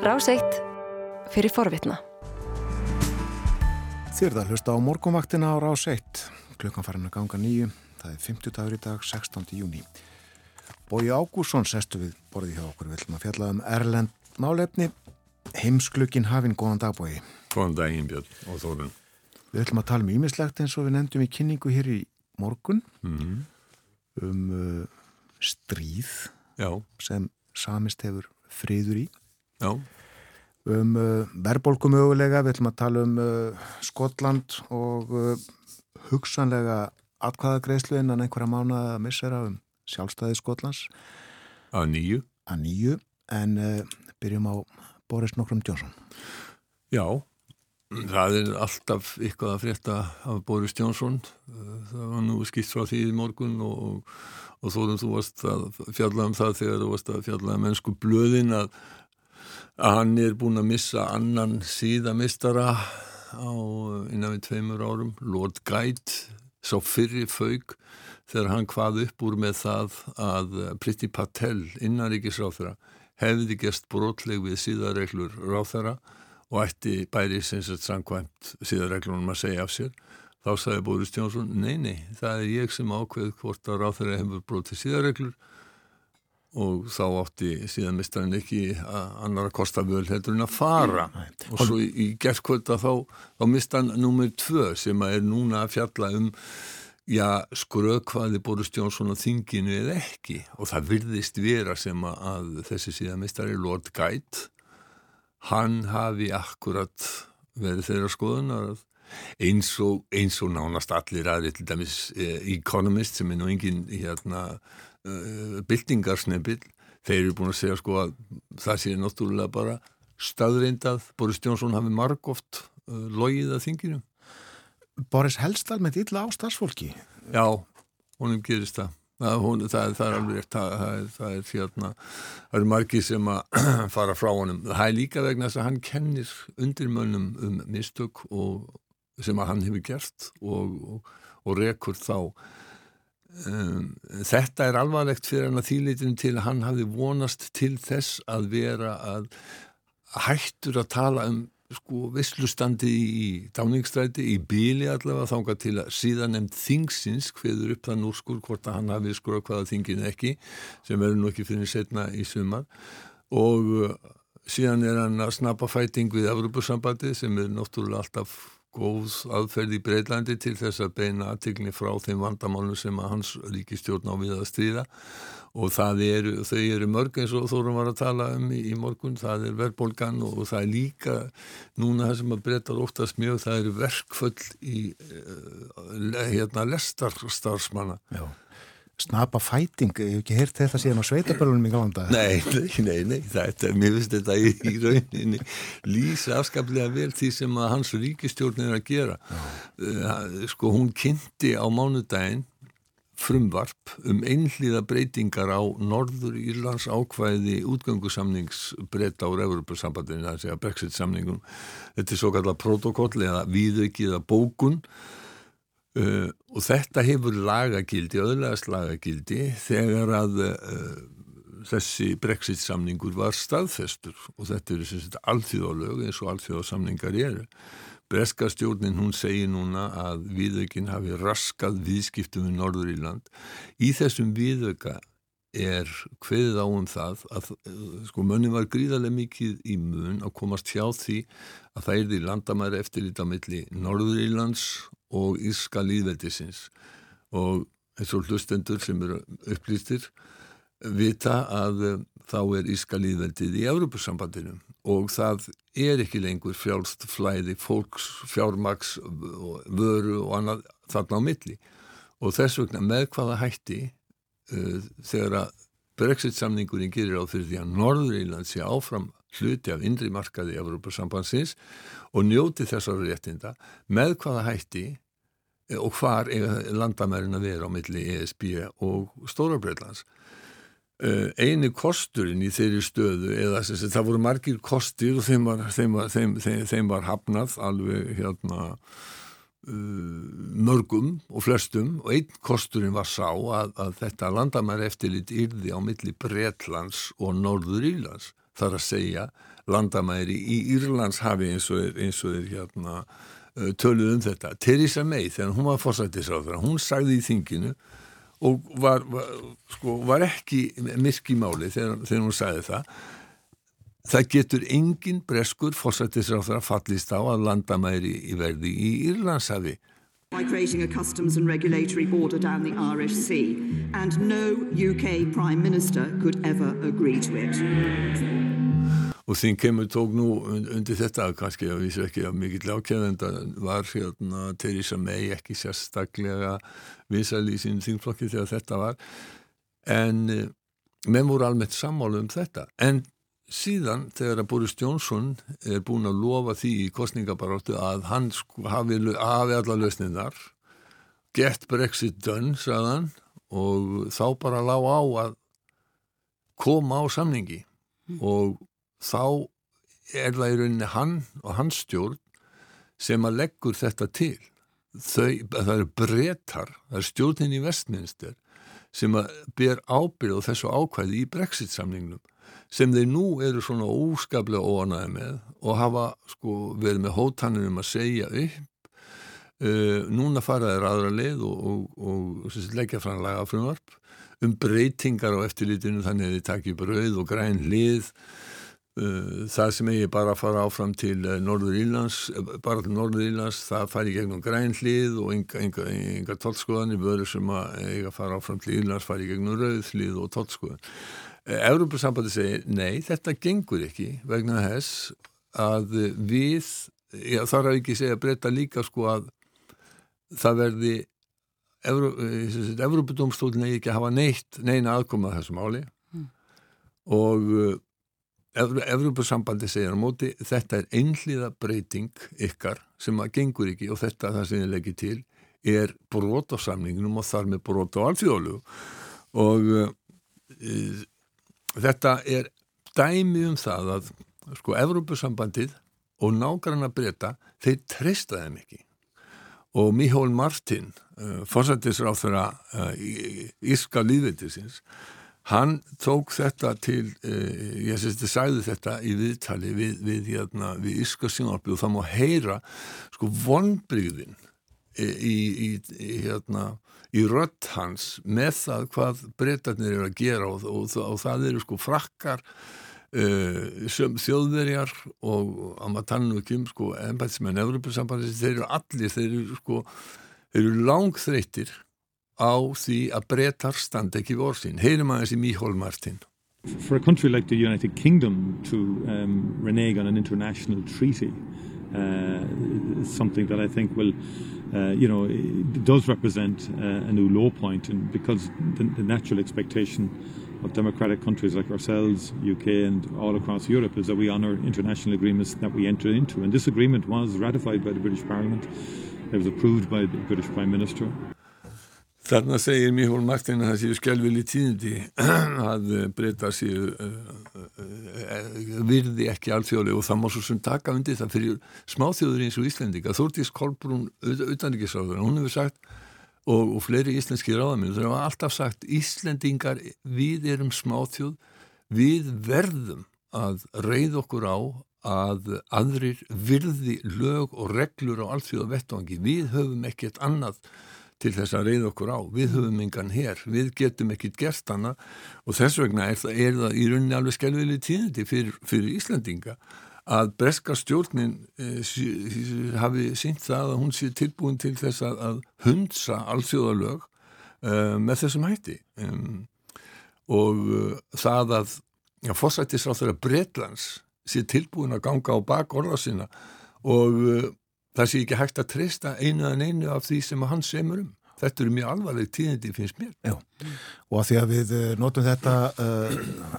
Ráseitt fyrir forvitna. Þér það hlusta á morgunvaktina á Ráseitt. Klukkan farin að ganga nýju. Það er 50 dagur í dag, 16. júni. Bói Ágússon sestu við borði hjá okkur. Við ætlum að fjalla um Erlend málefni. Heimsklukkin hafinn, góðan dag bói. Góðan daginn Björn og Þórun. Við ætlum að tala um ímislegt eins og við nefndum í kynningu hér í morgun Mm -hmm. um uh, stríð Já, sem samist hefur friður í. Já, um uh, verbolgu mögulega, við ætlum að tala um uh, Skotland og uh, hugsanlega atkvæðagreislu innan einhverja mánuða missera um sjálfstæði Skotlands að nýju. að nýju en uh, byrjum á Boris Nokkrum Jónsson. Já, það er alltaf eitthvað að frétta af Boris Jónsson. Það var nú skipt frá því í morgun og, og Þórun þú varst að fjalla um það þegar þú varst að fjalla um mennsku blöðin að, að hann er búin að missa annan síðamistara á innan við tveimur árum, Lord Guide, sá fyrri fauk þegar hann hvað upp úr með það að Priti Patel, innaríkisráþara, hefði gerst brotleg við síðarreglur ráþara og ætti bæri sem sett samkvæmt síðarreglunum að segja af sér. Þá sagði Boris Jónsson, nei, nei, það er ég sem ákveð hvort að ráþara hefur brotið síðarreglur og þá átti síðanmistarinn ekki að annar að kosta völ heldur en að fara. Og svo í, í gerðkvölda þá, þá mista hann nummer tvö sem að er núna að fjalla um já, skrökvaði Boris Jónsson á þinginu eða ekki. Og það virðist vera sem að, að þessi síðanmistari Lord Guide hann hafi akkurat verið þeirra skoðunar að eins og, eins og nánast allir aðri til dæmis eh, Economist sem er nú engin hérna uh, byltingarsnepill þeir eru búin að segja sko að það sé náttúrulega bara staðreindað Boris Jónsson hafi margóft uh, logið að þinginu Boris helst almennt illa á starfsfólki. Já, honum gerist það. Það, hún, það, það er alveg það, það, er, það er hérna, það eru margi sem að fara frá honum. Það er líka vegna þess að hann kennir undirmönnum um mistök og, sem að hann hefur gert og, og, og rekur þá. Um, þetta er alvarlegt fyrir hann að þýleitin til að hann hafi vonast til þess að vera að hættur að tala um sko visslustandi í dáningstræti, í bíli allavega þánga til að síðan nefnd þingsins hveður upp þann úrskur hvort að hann hafi skrökvaða þingin ekki sem verður nú ekki fyrir setna í sumar og uh, síðan er hann að snappa fæting við Evropasambandi sem er náttúrulega alltaf góð aðferð í Breitlandi til þess að beina aðtikni frá þeim vandamálum sem að hans ríkistjórn á við að stríða og eru, þau eru mörg eins og Þórum var að tala um í, í morgun, það er verðbólgan og, og það er líka núna það sem að breyta óttast mjög, það eru verkföll í uh, hérna lestarstarfsmanna. Já. Snapa fæting, ég hef ekki heyrt þetta síðan á sveitabörlunum í galanda. Nei, nei, nei, nei, þetta, mér finnst þetta í, í rauninni lýsa afskaplega vel því sem að hans ríkistjórn er að gera. Uh, sko, hún kynnti á mánudaginn frumvarp um einhlýða breytingar á Norður Írlands ákvæði útgöngusamningsbreyta úr Evropasambandinu, það sé að Brexit samningum. Þetta er svo kallar protokoll eða viðaukiða bókun uh, og þetta hefur lagagildi, öðlegast lagagildi þegar að uh, þessi Brexit samningur var staðfestur og þetta eru sem sagt alþjóðalög eins og alþjóðasamningar eru. Breska stjórnin hún segir núna að viðaukinn hafi raskað viðskiptum við Norður Írland. Í þessum viðauka er hveðið á um það að sko mönni var gríðarlega mikið í mun að komast hjá því að það er því landamæri eftir þetta milli Norður Írlands og Írska líðveldisins og eins og hlustendur sem eru upplýstir vita að þá er Írska líðveldið í Európusambandinu og það er ekki lengur frjálst flæði fólks, fjármaks, vöru og annað þarna á milli. Og þess vegna með hvaða hætti uh, þegar að Brexit samningurinn gerir á fyrir því að Norður-Írland sé áfram hluti af indri markaði í Európa-sambandsins og njóti þessar réttinda með hvaða hætti og hvar landamærin að vera á milli ESB og Stóra-Breitlands Uh, eini kosturinn í þeirri stöðu eða sem það voru margir kostir og þeim var, þeim var, þeim, þeim var hafnað alveg hérna uh, mörgum og flestum og einn kosturinn var sá að, að þetta landamæri eftirlit yrði á milli Bretlands og Norður Írlands þar að segja landamæri í Írlands hafi eins og er, eins og er hérna uh, töluð um þetta. Theresa May þegar hún var fórsættisráður, hún sagði í þinginu og var, var, sko, var ekki myrk í máli þegar, þegar hún sagði það Það getur engin breskur fórsættisráður að fallist á að landamæri í verði í Írlandshafi by creating a customs and regulatory border down the Irish Sea, and no UK Prime Minister could ever agree to it. Og þín kemur tók nú undir þetta kannski að vísu ekki að mikill ákjæðenda var hérna Theresa May ekki sérstaklega vísal í sín þingflokki þegar þetta var. En eh, menn voru almennt sammálu um þetta. En síðan þegar að Boris Johnson er búin að lofa því í kostningabaróttu að hann hafi, hafi alla lausninnar get Brexit done, sagðan og þá bara lág á að koma á samningi. Mm. og þá er það í rauninni hann og hans stjórn sem að leggur þetta til. Þau, það eru brettar það er stjórnin í vestminster sem að ber ábyrð á þessu ákvæði í Brexit samningnum sem þeir nú eru svona óskaplega óanaði með og hafa sko verið með hóttanir um að segja upp. Uh, núna fara þeir aðra leið og, og, og, og leggja fram lagafrumvarp um breytingar á eftirlítinu þannig að þið takja brauð og græn lið það sem eigi bara að fara áfram til uh, Norður Ílands bara til Norður Ílands, það fari gegnum græn lið og enga, enga, enga tólskoðanir vörur sem að eiga að fara áfram til Ílands fari gegnum rauð lið og tólskoðan Európa-sambandi segir, nei, þetta gengur ekki vegna þess að við, já, þar að ekki segja breyta líka sko að það verði Európa-dómstólinn eigi ekki að hafa neitt neina aðkomað þessu máli mm. og Európa-sambandi segir á móti þetta er einhliða breyting ykkar sem að gengur ekki og þetta það sem ég leggi til er brot á samningunum og þar með brot á alþjóðlu og þetta er dæmi um það að sko Evrópusambandið og að breyta þeir treysta þeim ekki. Og Míhól Martin uh, fórsættisráð þeirra uh, Írska líðveitisins hann tók þetta til uh, ég sést að sagði þetta í viðtali við, við, hérna, við Írska sjónarbyggðu og það má heyra sko vonbrygðin í, í, í hérna í rött hans með það hvað breytarnir eru að gera og, og, og það eru sko frakkar uh, þjóðverjar og að maður tannu ekki um sko ennbætsmenn Európa-sambandis, þeir eru allir þeir eru sko, þeir eru langþreytir á því að breytar ekki aðeins í Míhól Martin For a country like the United Kingdom to um, renege on an international treaty uh, something that I think will uh, you know, does represent uh, a new low point, and because the, the, natural expectation of democratic countries like ourselves, UK, and all across Europe is that we honour international agreements that we enter into. And this agreement was ratified by the British Parliament. It was approved by the British Prime Minister. Þarna segir Míhól Martin að það séu skjálfili tíðindi að breyta séu uh, uh, virði ekki alþjóðlega og það má svo sem taka undir það fyrir smáþjóður eins og Íslendinga. Þórtís Kolbrún utanrikiðsráður, hún hefur sagt og, og fleiri íslenski ráðaminn þau hafa alltaf sagt Íslendingar við erum smáþjóð við verðum að reyð okkur á að aðrir virði lög og reglur á alþjóða vettvangi. Við höfum ekkert annað til þess að reyða okkur á. Við höfum engan hér, við getum ekkit gert hana og þess vegna er það, er það í rauninni alveg skelvilið tíðandi fyrir, fyrir Íslandinga að breska stjórnin eh, hafi sínt það að hún sé tilbúin til þess að, að hundsa alþjóðalög eh, með þessum hætti. Um, og uh, það að ja, fórsættisráþur að Breitlands sé tilbúin að ganga á bak orða sinna og uh, það sé ekki hægt að treysta einu en einu af því sem hann semur um. Þetta eru mjög alvarleg tíðindi finnst mér. Já, og að því að við eh, notum þetta uh,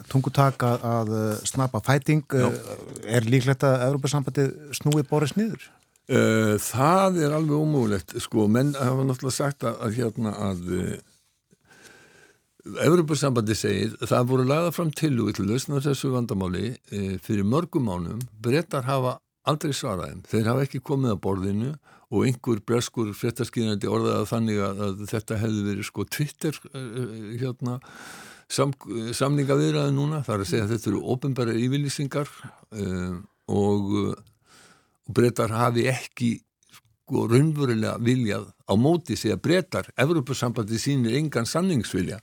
tungutak að, að eh, snappa fæting, uh, er líklegt að Európa-sambandi snúi Boris nýður? Uh, það er alveg ómúlegt, sko, menn hafa náttúrulega sagt að, að hérna að Európa-sambandi segir, það voru lagða fram til og til lausna þessu vandamáli fyrir mörgum mánum, brettar hafa aldrei svaraðum. Þeir hafa ekki komið að borðinu og einhver breskur fréttaskýrandi orðaða þannig að, þetta hefði verið sko Twitter uh, hérna sam, samninga viðraði núna, það er að segja að þetta eru ofinbæra yfirlýsingar um, og, og breytar hafi ekki sko raunverulega viljað á móti að breytar Evropasambandi sínir engan samningsvilja.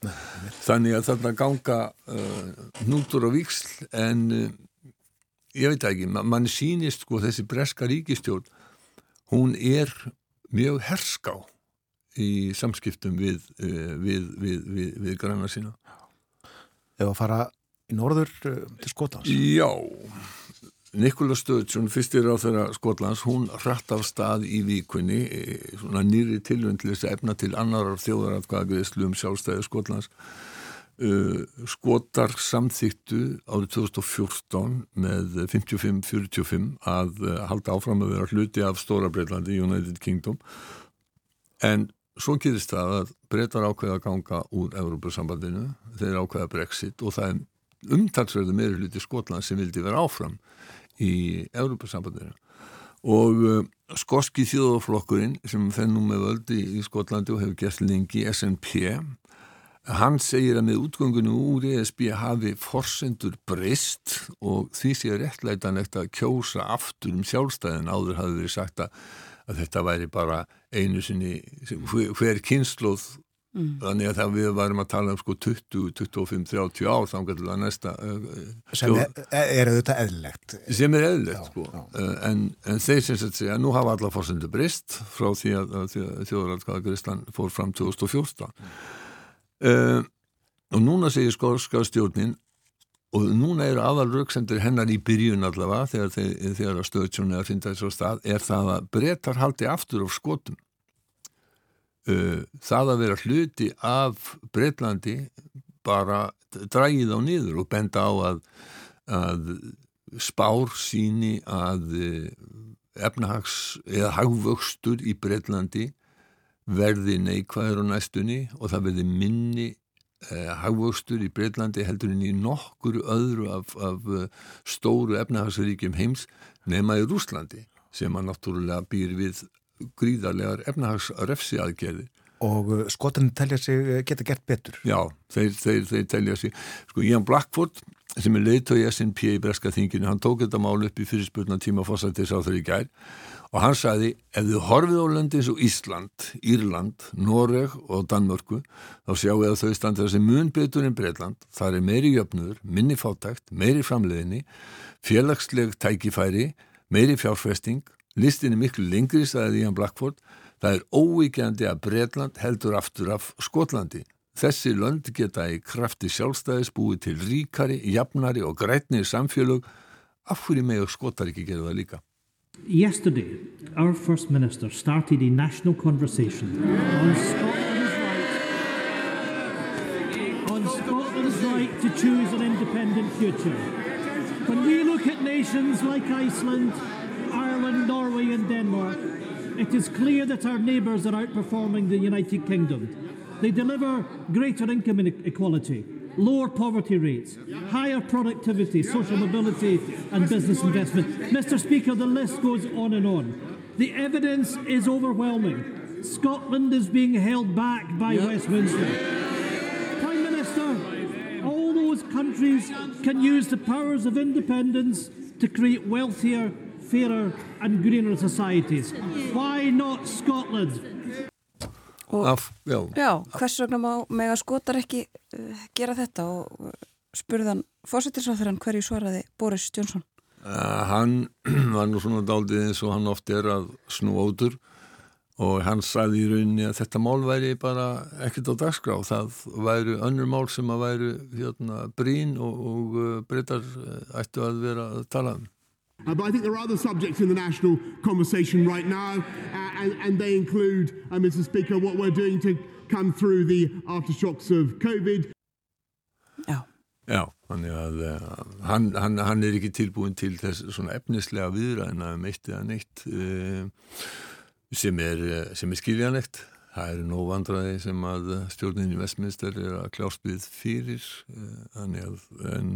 Þannig að þarna ganga uh, nútur og viksl en ég veit ekki, man, mann sínist sko þessi breska ríkistjórn hún er mjög herská í samskiptum við, uh, við, við, við, við grannar sína Ef að fara í norður uh, til Skotlands Já Nikola Sturgeon, fyrstir á þeirra Skotlands, hún rætt af stað í vikunni, svona nýri tilvöndlis efna til annarar þjóðaratkvæðagreðslu um sjálfstæði Skotlands. Uh, Skotar samþýttu árið 2014 með 55-45 að uh, halda áfram að vera hluti af Stóra Breitlandi, United Kingdom, en svo gerist það að breytar ákveða að ganga úr Európa-sambandinu, þeir ákveða Brexit og það er umtalsverðu meiri hluti Skotland sem vildi vera áfram í Európa-sambandinu og uh, skoski þjóðaflokkurinn sem fenn nú með völdi í Skotlandi og hefur gert lengi SNP hann segir að með útgöngunu úr ESB hafi forsendur breyst og því sé réttlætanlegt að kjósa aftur um sjálfstæðin áður hafi verið sagt að, að þetta væri bara einu sinni hver kynnslóð Mm. Þannig að það við varum að tala um sko 20, 25, 30 ár að næsta uh, sem er, er auðvitað eðlilegt sem er eðlilegt sko. Uh, en, en þeir sem sagt segja nú hafa alla fórsendu brist frá því að, að þjóðaraldkaða Gristan fór fram 2014 mm. Uh, og núna segir skorska stjórnin og núna eru aðal rauksendur hennar í byrjun allavega þegar, þegar, þegar stöðsjónu er að finna þessu stað er það að breytar haldi aftur á skotum. Uh, það að vera hluti af Breitlandi bara drægið á niður og benda á að, að spár síni að uh, efnahags eða hagvöxtur í Breitlandi verði neikvæður á næstunni og það verði minni eh, hagvöxtur í Breitlandi heldur en í nokkur öðru af, af stóru efnahagsríkjum heims nema í Rúslandi sem að náttúrulega býr við gríðarlegar efnahagsrefsi aðgerði og uh, skotinni telja sig uh, geta gert betur. Já, þeir, þeir, þeir telja sig. Sko Ian Blackford sem er leiðtói SNP í Breska þinginu, hann tók þetta mál upp í fyrirspurna tíma fórsættis á þeirri gær og hann sagði, ef þið horfið á löndi eins og Ísland, Írland, Noreg og Danmörku, þá sjáu að þau standa þessi mun betur en Breitland það er meiri jöfnur, minni fátækt, meiri framleiðinni, félagsleg tækifæri, meiri fjárfesting Listin er miklu lengri, sagði Ian Blackford. Það er óvíkjandi að Breitland heldur aftur af Skotlandi. Þessi lönd geta í krafti sjálfstæðis búið til ríkari, jafnari og grætni samfélög. Af hverju með skotar ekki gera það líka? Yesterday, our First Minister started a national conversation on Scotland's right, on Scotland's right to choose an independent future. When we look at nations like Iceland, Ireland, Norway, and Denmark, it is clear that our neighbours are outperforming the United Kingdom. They deliver greater income equality, lower poverty rates, higher productivity, social mobility, and business investment. Mr. Speaker, the list goes on and on. The evidence is overwhelming. Scotland is being held back by yep. Westminster. Prime Minister, all those countries can use the powers of independence to create wealthier fairer and greener societies. Why not Scotland? Og, Af, já. já, hvers vegna má með að skotar ekki uh, gera þetta og uh, spurðan fósittisráþurann hverju svaraði Boris Jónsson? Uh, hann var nú svona daldið eins og hann oft er að snú átur og hann sagði í rauninni að þetta mál væri bara ekkert á dagskrá það væri önnur mál sem að væri hérna, brín og, og breytar ættu að vera að tala um Uh, but I think there are other subjects in the national conversation right now, uh, and, and, they include, uh, Mr. Speaker, what we're doing to come through the aftershocks of COVID. Já. Já, þannig að uh, hann, hann, hann er ekki tilbúin til þess svona efnislega viðræðina um eitt eða neitt uh, sem er, uh, er skiljanlegt. Það eru nóg vandraði sem að stjórnin í Vestminster er að kljást við fyrir, þannig að, en,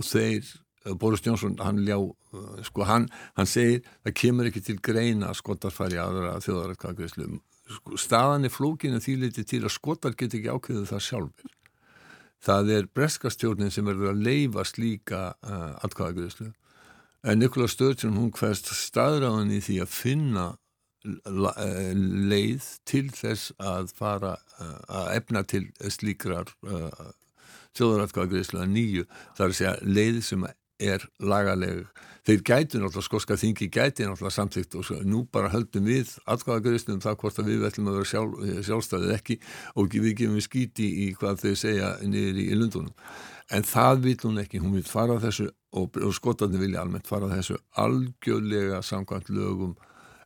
og þeir Boris Jónsson, hann ljá eh, sko hann, hann segir, það kemur ekki til greina að skotar fari aðra þjóðaratkvæðislu sko, staðan er flókinu því litið til að skotar get ekki ákveðu það sjálfur það er breskastjórnin sem verður að leifa slíka uh, atkvæðagreðslu en Nikola Sturgeon hún hverst staðræðan í því að finna leið til þess að fara uh, að efna til slíkrar uh, þjóðaratkvæðagreðslu að nýju. Þar að segja leið sem er lagaleg. Þeir gætu náttúrulega, skoska þingi gæti náttúrulega samþygt og nú bara höldum við atkvæðagreðslu um það hvort að við ætlum að vera sjálf, sjálfstæðið ekki og við gefum við skíti í hvað þau segja niður í, í Lundunum en það vil hún ekki, hún vil fara þessu og, og skotandi vilja almennt fara þessu algjörlega samkvæmt lögum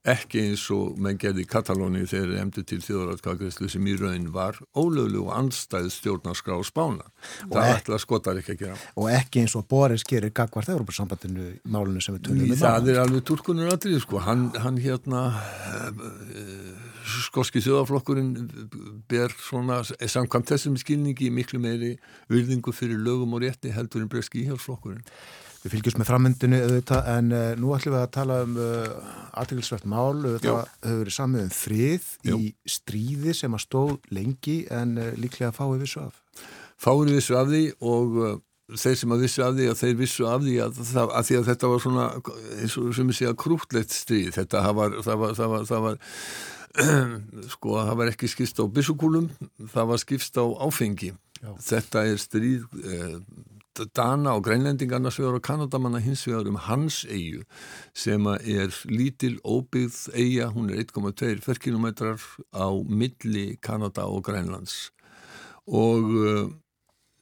ekki eins og menn gerði í Katalóni þegar þeir emdi til þjóðratkakriðslu sem í raun var ólöglu og anstæð stjórnarskrá spána. Og það ætla skotar ekki að gera. Og ekki eins og Boris gerir gagvart Európa-sambandinu málunum sem við tölum um. Það er alveg turkunur aðrið sko. Hann, hann hérna skoski þjóðaflokkurinn ber svona samkvæmt þessum skilningi miklu meiri virðingu fyrir lögum og rétti heldur en breski íhjálpsflokkurinn. Við fylgjumst með frammyndinu auðvitað en uh, nú ætlum við að tala um uh, eh, aðtækilsvært mál, auðvitað hefur verið samið um frið Jó. í stríði sem að stóð lengi en uh, líklega fáið vissu af. Fáið vissu af því og þeir sem að vissu af því að þeir vissu af því að, það, að, því að þetta var svona eins og sem ég segja krútlegt stríð, þetta var, það var, það var, það var sko það var ekki skipst á bissukúlum, það var skipst á áfengi. Já. Þetta er stríð Dana og grænlendingarna svegar og kanadamanna hins vegar um hans eigu sem er lítil óbyggð eiga, hún er 1,2 ferkilometrar á milli Kanada og Grænlands. Og uh,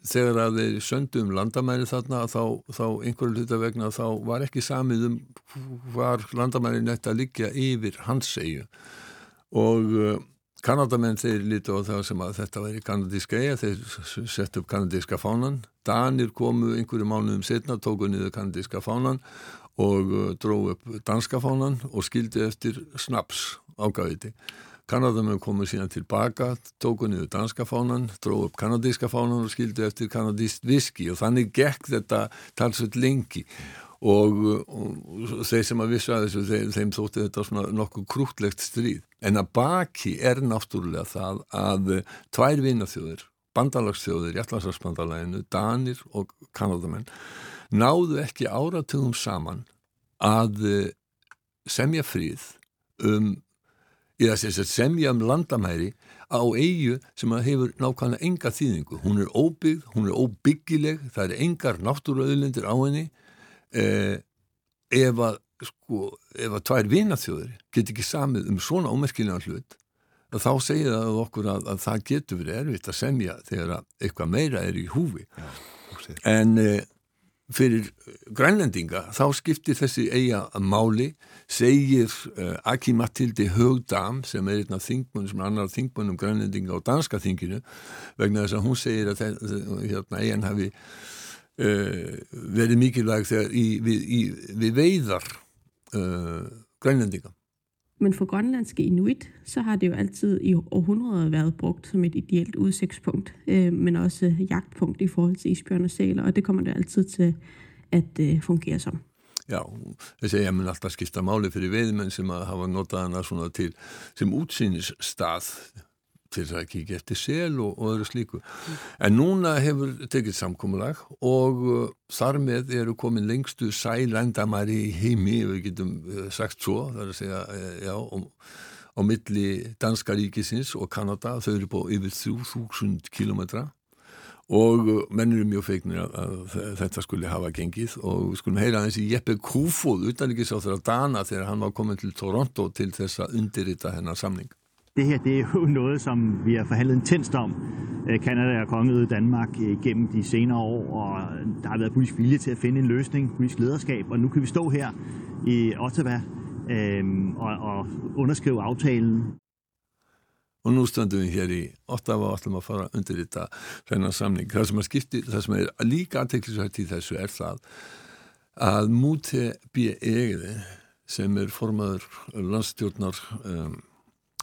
þegar að þeir söndu um landamæri þarna þá, þá einhverju hluta vegna þá var ekki samið um hvar landamæri netta að liggja yfir hans eigu og uh, Kanadamenn þeir lítu á það sem að þetta væri kanadíska eiga, þeir sett upp kanadíska fánan. Danir komu einhverju mánuðum setna, tóku niður kanadíska fánan og uh, dró upp danska fánan og skildi eftir snaps ágæðiti. Kanadamenn komu síðan tilbaka, tóku niður danska fánan, dró upp kanadíska fánan og skildi eftir kanadíst viski og þannig gekk þetta talsveit lengi og, og þeir sem að vissu að þessu þeim, þeim þótti þetta svona nokkuð krútlegt stríð en að baki er náttúrulega það að tvær vinaþjóðir bandalagsþjóðir í Allansarsbandalæginu Danir og Kanadamenn náðu ekki áratugum saman að semja fríð um eða semja um landamæri á eigu sem hefur nákvæmlega enga þýðingu. Hún er óbyggð, hún er óbyggileg, það er engar náttúruauðlindir á henni eh, ef að sko, ef að tvær vinaþjóður get ekki samið um svona ómerkilega hlut þá segir það okkur að, að það getur verið erfitt að semja þegar að eitthvað meira er í húfi. Já, en eh, fyrir grænlendinga þá skiptir þessi eiga máli segir uh, Aki Matildi Högdam sem er einn af þingmunum sem er annar þingmunum grænlendinga á danska þinginu vegna þess að hún segir að hérna, eigan hafi uh, verið mikilvæg þegar í, við, í, við veiðar uh, grønlændingar. Men for grønlandske inuit, så har det jo altid i århundreder været brugt som et ideelt udsigtspunkt, øh, men også jagtpunkt i forhold til isbjørn og sæler, og det kommer det altid til at øh, fungere som. Já, þessi ég mun alltaf skipta máli fyrir veiðmenn sem að hafa notað hana svona til sem útsýnisstað til að kíkja eftir sel og, og öðru slíku. En núna hefur tekið samkómulag og uh, þar með eru komin lengstu sælændamæri í heimi, við getum uh, sagt svo, það er að segja, uh, já, um, á milli Danska ríkisins og Kanada, þau eru búið yfir 3000 kilometra og uh, menn eru mjög feiknir að, að þetta skulle hafa gengið og við skulum heyra þessi Jeppe Kofod utanrikis á þeirra Dana þegar hann var komin til Toronto til þess að undirrita hennar samning. Det her det er jo noget, som vi har forhandlet intenst om, øh, Kanada og kongeriget Danmark øh, gennem de senere år, og der har været politisk vilje til at finde en løsning, politisk lederskab, og nu kan vi stå her i Ottawa øhm, og, og underskrive aftalen. Og nú stöndum við hér í Ottawa og ætlum að fara undir þetta þennan samning. Það sem, skipti, það sem er líka aðteklisvægt í þessu er það að Múti B.E. sem er formaður landstjórnar um,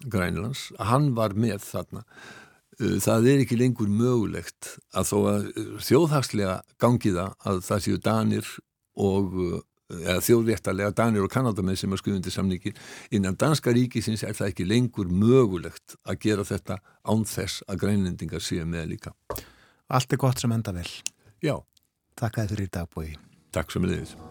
Grænlands, hann var með þarna uh, það er ekki lengur mögulegt að þó að uh, þjóðhagslega gangi það að það séu Danir og uh, eða þjóðréttarlega Danir og Kanadamenn sem er skuðundi samningin innan danska ríkisins er það ekki lengur mögulegt að gera þetta án þess að grænlendingar séu með líka Allt er gott sem enda vel. Já. Takk að fyrir í dagbúi. Takk sem leiðis. Þú